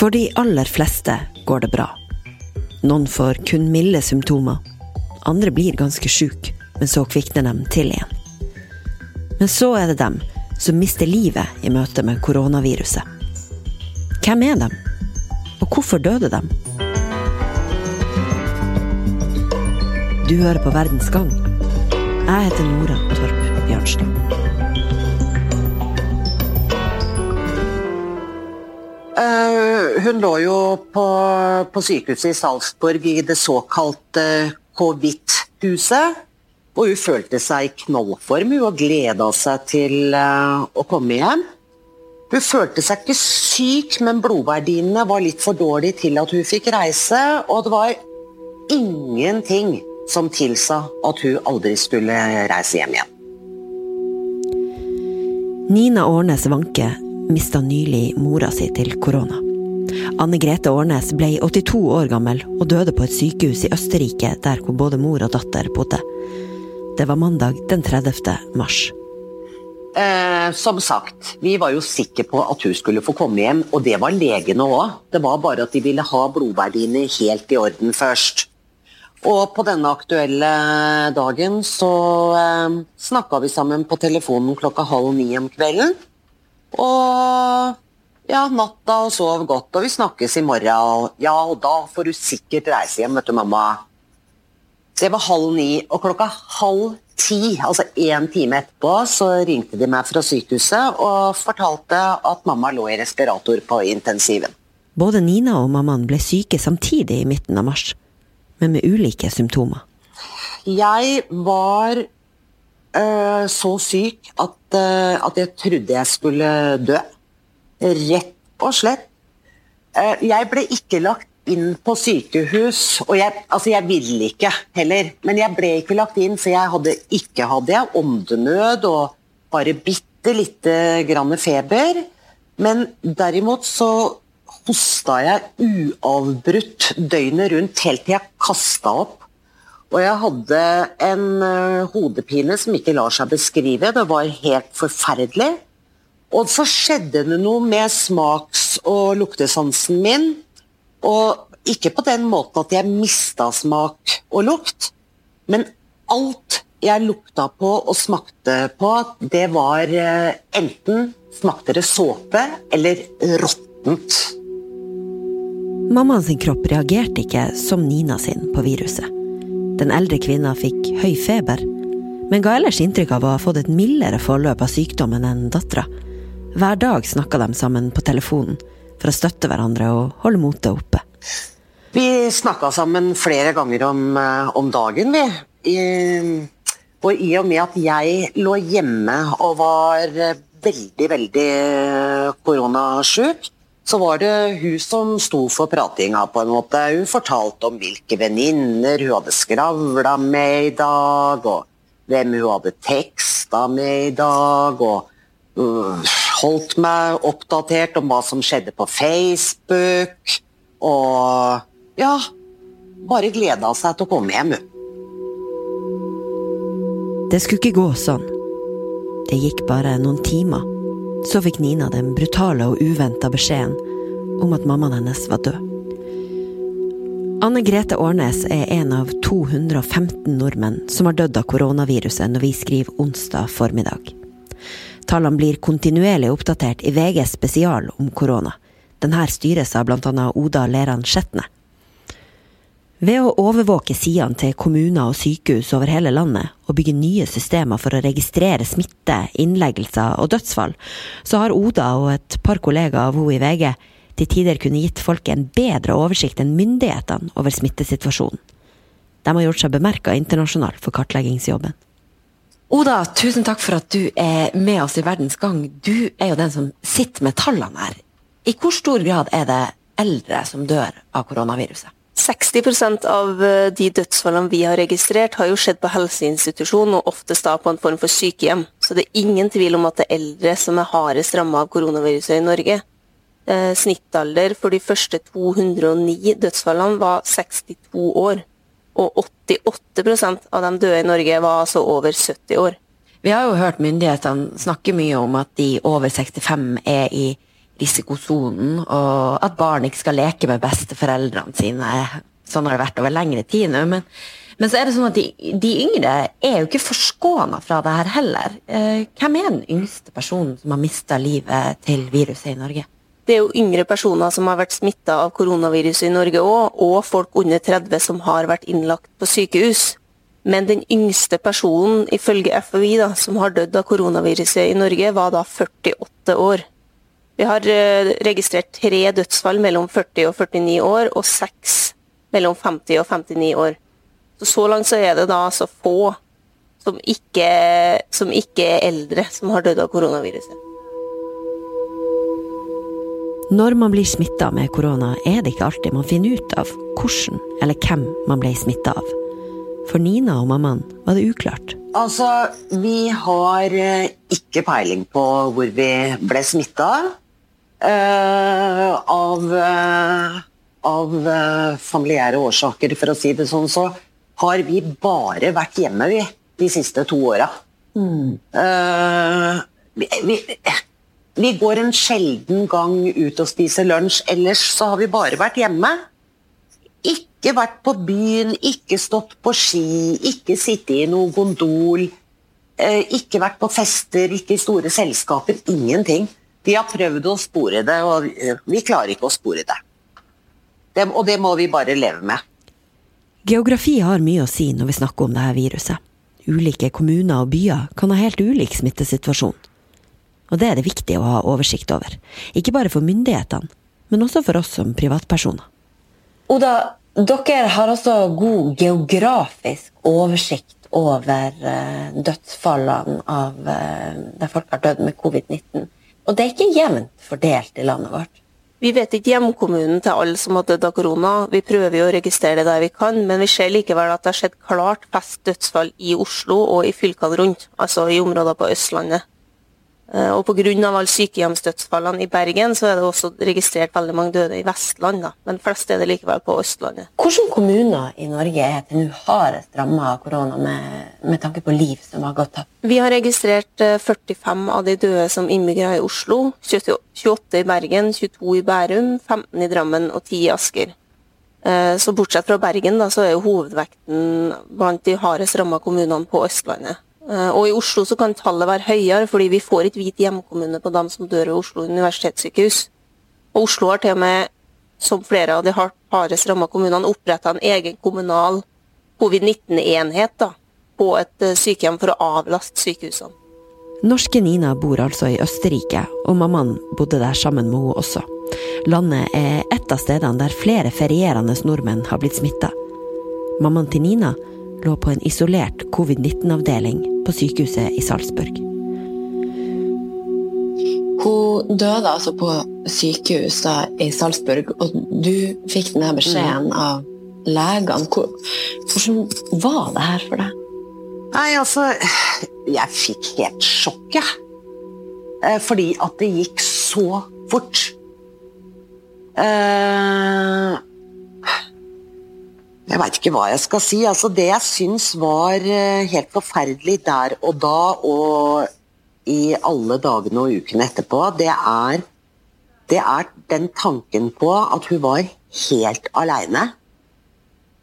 For de aller fleste går det bra. Noen får kun milde symptomer. Andre blir ganske sjuke, men så kvikner de til igjen. Men så er det dem som mister livet i møte med koronaviruset. Hvem er dem? Og hvorfor døde dem? Du hører på Verdens gang. Jeg heter Nora Torp Bjørnstad. Uh, hun lå jo på, på sykehuset i Salzburg i det såkalte Covid-huset. Og hun følte seg i knollform og gleda seg til uh, å komme hjem. Hun følte seg ikke syk, men blodverdiene var litt for dårlige til at hun fikk reise. Og det var ingenting som tilsa at hun aldri skulle reise hjem igjen. Nina Årnes Wanke mista nylig mora si til korona. Anne Grete Årnes ble 82 år gammel og døde på et sykehus i Østerrike der hvor både mor og datter bodde. Det var mandag den 30. mars. Eh, som sagt, vi var jo sikre på at hun skulle få komme hjem, og det var legene òg. Det var bare at de ville ha blodverdiene helt i orden først. Og på denne aktuelle dagen så eh, snakka vi sammen på telefonen klokka halv ni om kvelden. Og ja, natta og sov godt, og vi snakkes i morgen. Og ja, og da får du sikkert reise hjem, vet du, mamma. Det var halv ni, og klokka halv ti, altså én time etterpå, så ringte de meg fra sykehuset og fortalte at mamma lå i respirator på intensiven. Både Nina og mammaen ble syke samtidig i midten av mars, men med ulike symptomer. Jeg var øh, så syk at, øh, at jeg trodde jeg skulle dø. Rett og slett. Uh, jeg ble ikke lagt inn på sykehus, og jeg, altså jeg ville ikke heller. Men jeg ble ikke lagt inn, for jeg hadde ikke hadde jeg åndenød og bare bitte lite grann feber. Men derimot så hosta jeg uavbrutt døgnet rundt helt til jeg kasta opp. Og jeg hadde en uh, hodepine som ikke lar seg beskrive. Det var helt forferdelig. Og så skjedde det noe med smaks- og luktesansen min. Og ikke på den måten at jeg mista smak og lukt, men alt jeg lukta på og smakte på, det var uh, enten smakte det såpe eller råttent. Mammaen sin kropp reagerte ikke som Nina sin på viruset. Den eldre kvinna fikk høy feber, men ga ellers inntrykk av å ha fått et mildere forløp av sykdommen enn dattera. Hver dag snakka de sammen på telefonen for å støtte hverandre og holde motet oppe. Vi snakka sammen flere ganger om, eh, om dagen, vi. I, og i og med at jeg lå hjemme og var veldig, veldig koronasjuk, så var det hun som sto for pratinga, på en måte. Hun fortalte om hvilke venninner hun hadde skravla med i dag, og hvem hun hadde teksta med i dag, og uh, holdt meg oppdatert om hva som skjedde på Facebook. Og ja Bare gleda seg til å komme hjem. Det skulle ikke gå sånn. Det gikk bare noen timer så fikk Nina den brutale og uventa beskjeden om at mammaen hennes var død. Anne Grete Årnes er en av 215 nordmenn som har dødd av koronaviruset når vi skriver onsdag formiddag. Tallene blir kontinuerlig oppdatert i VG spesial om korona. Denne styres av bl.a. Oda Leran Skjetne. Ved å overvåke sidene til kommuner og sykehus over hele landet, og bygge nye systemer for å registrere smitte, innleggelser og dødsfall, så har Oda og et par kollegaer av henne i VG til tider kunne gitt folk en bedre oversikt enn myndighetene over smittesituasjonen. De har gjort seg bemerka internasjonalt for kartleggingsjobben. Oda, tusen takk for at du er med oss i Verdens gang. Du er jo den som sitter med tallene her. I hvor stor grad er det eldre som dør av koronaviruset? 60 av eh, de dødsfallene vi har registrert, har jo skjedd på helseinstitusjon, og oftest da på en form for sykehjem. Så det er ingen tvil om at det er eldre som er hardest ramma av koronaviruset i Norge. Eh, snittalder for de første 209 dødsfallene var 62 år. Og 88% av de døde i Norge var altså over 70 år. Vi har jo hørt myndighetene snakke mye om at de over 65 er i risikosonen, og at barn ikke skal leke med besteforeldrene sine. Sånn har det vært over lengre tid nå. Men, men så er det sånn at de, de yngre er jo ikke forskåna fra det her heller. Eh, hvem er den yngste personen som har mista livet til viruset i Norge? Det er jo yngre personer som har vært smitta av koronaviruset i Norge òg, og folk under 30 som har vært innlagt på sykehus. Men den yngste personen ifølge FHI som har dødd av koronaviruset i Norge, var da 48 år. Vi har eh, registrert tre dødsfall mellom 40 og 49 år, og seks mellom 50 og 59 år. Så, så langt så er det da så få som ikke, som ikke er eldre, som har dødd av koronaviruset. Når man blir smitta med korona, er det ikke alltid man finner ut av hvordan eller hvem man ble smitta av. For Nina og mammaen var det uklart. Altså, vi har eh, ikke peiling på hvor vi ble smitta. Uh, av uh, av uh, familiære årsaker, for å si det sånn, så har vi bare vært hjemme, vi, de siste to åra. Mm. Vi, vi, vi går en sjelden gang ut og spiser lunsj. Ellers så har vi bare vært hjemme. Ikke vært på byen, ikke stått på ski, ikke sittet i noen gondol. Eh, ikke vært på fester, ikke i store selskaper. Ingenting. Vi har prøvd å spore det, og vi klarer ikke å spore det. det og det må vi bare leve med. Geografi har mye å si når vi snakker om dette viruset. Ulike kommuner og byer kan ha helt ulik smittesituasjon. Og det er det viktig å ha oversikt over. Ikke bare for myndighetene, men også for oss som privatpersoner. Oda, dere har også god geografisk oversikt over uh, dødsfallene av uh, der folk har dødd med covid-19. Og det er ikke jevnt fordelt i landet vårt. Vi vet ikke hjemkommunen til alle som har dødd av korona. Vi prøver jo å registrere det der vi kan, men vi ser likevel at det har skjedd klart flest dødsfall i Oslo og i fylkene rundt, altså i områder på Østlandet. Eh, og pga. alle sykehjemsdødsfallene i Bergen, så er det også registrert veldig mange døde i Vestland. Da. Men flest er det likevel på Østlandet. Hvilke kommuner i Norge er til nå hardest rammet av korona, med, med, tanke på liv som har gått tapt? Vi har registrert 45 eh, av de døde som innbyggere i Oslo. 28 i Bergen, 22 i Bærum, 15 i Drammen og 10 i Asker. Eh, så bortsett fra Bergen, da, så er jo hovedvekten blant de hardest ramma kommunene på Østlandet. Eh, og I Oslo så kan tallet være høyere, fordi vi får ikke hvit hjemkommune på dem som dør ved Oslo universitetssykehus. Og Oslo har til og med, som flere av de hardest ramma kommunene, oppretta en egen kommunal covid-19-enhet på et eh, sykehjem for å avlaste sykehusene. Norske Nina bor altså i Østerrike, og mammaen bodde der sammen med henne også. Landet er et av stedene der flere ferierende nordmenn har blitt smitta. Mammaen til Nina lå på en isolert covid-19-avdeling på sykehuset i Salzburg. Hun døde altså på sykehus da, i Salzburg, og du fikk denne beskjeden mm. av legene. Hvordan var det her for deg? Nei, altså Jeg fikk helt sjokk, jeg. Eh, fordi at det gikk så fort. Uh, jeg veit ikke hva jeg skal si. Altså, det jeg syns var eh, helt forferdelig der og da, og i alle dagene og ukene etterpå, det er, det er den tanken på at hun var helt aleine.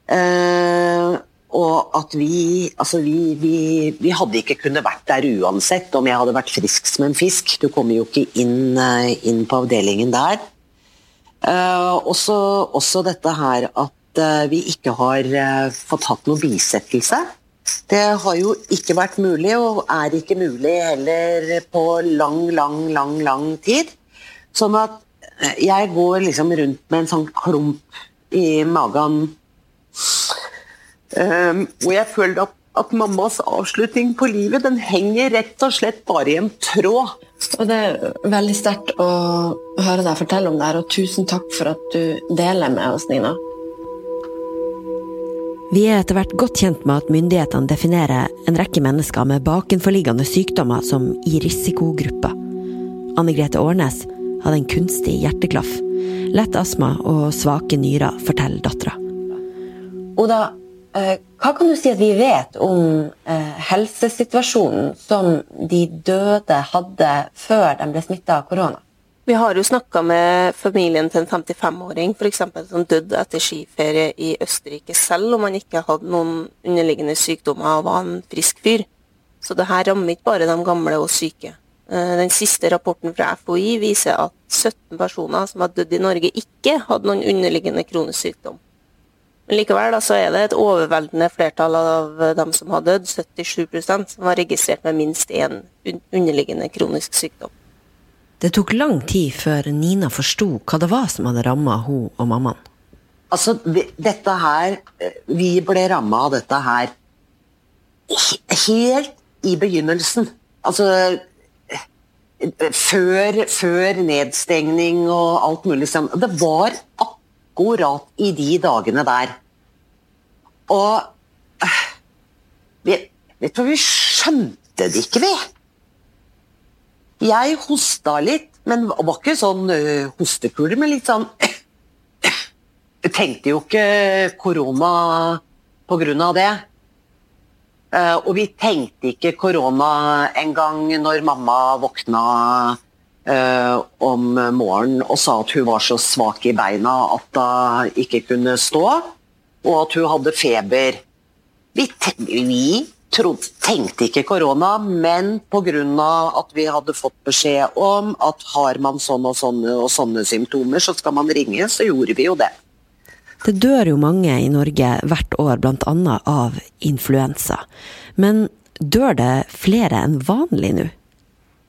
Uh, og at vi Altså, vi, vi, vi, hadde ikke kunnet vært der uansett om jeg hadde vært frisk som en fisk. Du kommer jo ikke inn, eh, inn på avdelingen der. Uh, også, også dette her at Eh, vi ikke har eh, fått hatt noen bisettelse. Det har jo ikke vært mulig, og er ikke mulig heller på lang, lang, lang, lang tid. Sånn at eh, jeg går liksom rundt med en sånn klump i magen. Um, hvor jeg føler at, at, mammas avslutning på livet den henger rett og slett bare i en tråd. Og Det er veldig sterkt å høre deg fortelle om det her, og tusen takk for at du deler med oss, Nina. Vi er etter hvert godt kjent med at myndighetene definerer en rekke mennesker med bakenforliggende sykdommer som i risikogrupper. Anne Grete Årnes hadde en kunstig hjerteklaff. Lett astma og svake nyrer, forteller dattera. Oda, eh, hva kan du si at vi vet om eh, helsesituasjonen som de døde hadde før de ble smitta av korona? Vi har jo snakka med familien til en 55-åring f.eks. som døde etter skiferie i Østerrike, selv om han ikke hadde noen underliggende sykdommer og var en frisk fyr. Så det her rammer ikke bare de gamle og syke. Eh, den siste rapporten fra FHI viser at 17 personer som har dødd i Norge, ikke hadde noen underliggende kronisk sykdom. Men likevel da, så er det et overveldende flertall av dem som har dødd, 77% som var registrert med minst én underliggende kronisk sykdom. Det tok lang tid før Nina forsto hva det var som hadde ramma hun og mammaen. Altså, dette her eh, Vi ble ramma av dette her helt i begynnelsen. Altså før, før, nedstengning og alt mulig sånn. Det var akkurat i de dagene der. Og eh, Vet du hva, vi skjønte det ikke, vi. Jeg hosta litt, men var ikke sånn uh, hostekule, men litt sånn Jeg tenkte jo ikke korona på grunn av det. Uh, og vi tenkte ikke korona en gang når mamma våkna uh, om morgenen og sa at hun var så svak i beina at hun ikke kunne stå, og at hun hadde feber. Vi, vi trodde, tenkte ikke korona, men pga. at vi hadde fått beskjed om at har man sånne og sånne og sånne symptomer, så skal man ringe, så gjorde vi jo det. Det dør jo mange i Norge hvert år bl.a. av influensa. Men dør det flere enn vanlig nå?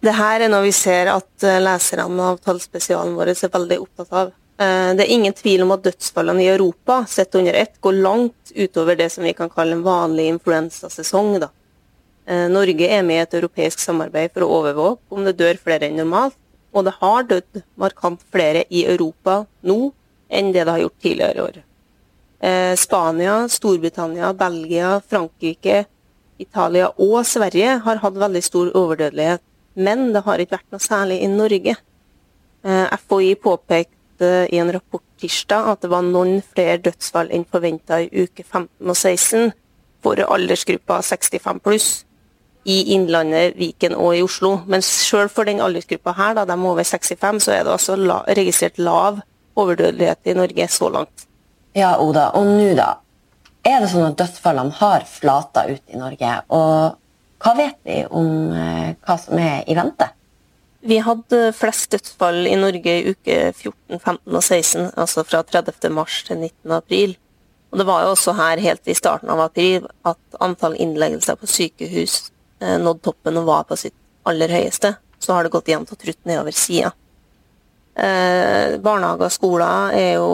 Det her er noe vi ser at eh, leserne av tallspesialen vår er veldig opptatt av. Eh, det er ingen tvil om at dødsfallene i Europa sett under ett går langt utover det som vi kan kalle en vanlig influensasesong. Da. Eh, Norge er med i et europeisk samarbeid for å overvåke om det dør flere enn normalt. Og det har dødd markant flere i Europa nå enn det det har gjort tidligere i år. Eh, Spania, Storbritannia, Belgia, Frankrike, Italia og Sverige har hatt veldig stor overdødelighet. Men det har ikke vært noe særlig i Norge. FHI påpekte i en rapport tirsdag at det var noen flere dødsfall enn forventa i uke 15 og 16 for aldersgruppa 65 pluss i Innlandet, Viken og i Oslo. Men selv for den aldersgruppa her, da, de over 65, så er det altså la, registrert lav overdødelighet i Norge så langt. Ja, Oda. Og nå, da? Er det sånn at dødsfallene har flata ut i Norge? Og hva vet vi om eh, hva som er i vente? Vi hadde flest dødsfall i Norge i uke 14, 15 og 16, altså fra 30. mars til 19. april. Og det var jo også her helt i starten av april at antall innleggelser på sykehus eh, nådde toppen og var på sitt aller høyeste. Så har det gått jevnt og trutt nedover sida. Eh, barnehager og skoler er jo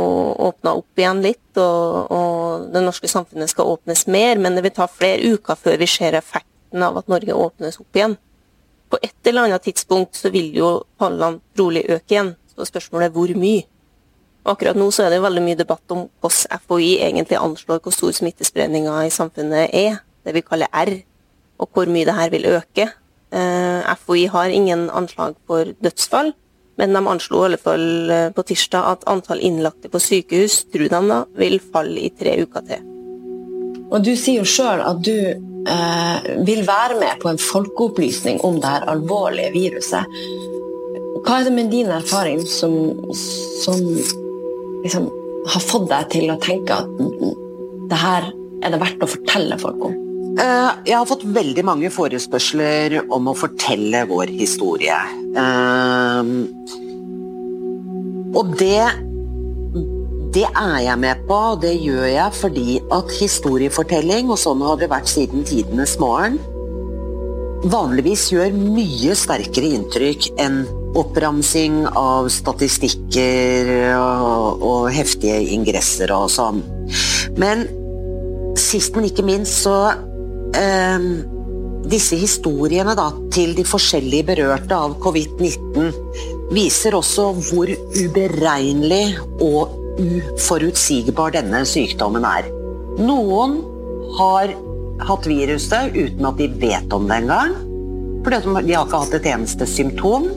åpna opp igjen litt, og, og, det norske samfunnet skal åpnes mer, men det vil ta flere uker før vi ser effekten av at Norge åpnes opp igjen på et eller annet tidspunkt så vil jo pallene trolig øke igjen. Så spørsmålet er hvor mye. Akkurat nå så er det veldig mye debatt om hvordan FHI egentlig anslår hvor stor smittespredninga i samfunnet er, det vi kaller R, og hvor mye det her vil øke. Eh, FHI har ingen anslag for dødsfall, men de anslo i alle fall eh, på tirsdag at antall innlagte på sykehus tror de da, vil falle i tre uker til. Og du sier jo sjøl at du vil være med på en folkeopplysning om det her alvorlige viruset. Hva er det med din erfaring som, som liksom, har fått deg til å tenke at det her er det verdt å fortelle folk om? Eh, jeg har fått veldig mange forespørsler om å fortelle vår historie. Eh, og det det er jeg med på, og det gjør jeg fordi at historiefortelling, og sånn har det vært siden tidenes morgen, vanligvis gjør mye sterkere inntrykk enn oppramsing av statistikker og, og heftige ingresser og sånn. Men sist, men ikke minst, så eh, Disse historiene da, til de forskjellige berørte av covid-19 viser også hvor uberegnelig og uforutsigbar denne sykdommen er. Noen har hatt viruset uten at de vet om det engang. For de har ikke hatt et eneste symptom.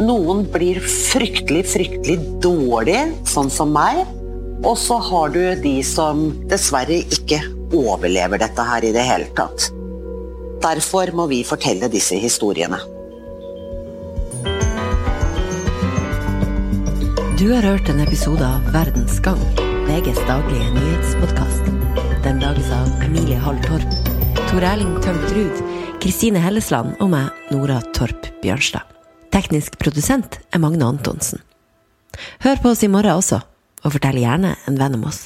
Noen blir fryktelig, fryktelig dårlig, sånn som meg. Og så har du de som dessverre ikke overlever dette her i det hele tatt. Derfor må vi fortelle disse historiene. Du har hørt en episode av Verdens gang, VGs daglige nyhetspodkast. Den lages av Emilie Hall Torp, Tor Erling Tømt Ruud, Kristine Hellesland og meg, Nora Torp Bjørnstad. Teknisk produsent er Magne Antonsen. Hør på oss i morgen også, og fortell gjerne en venn om oss.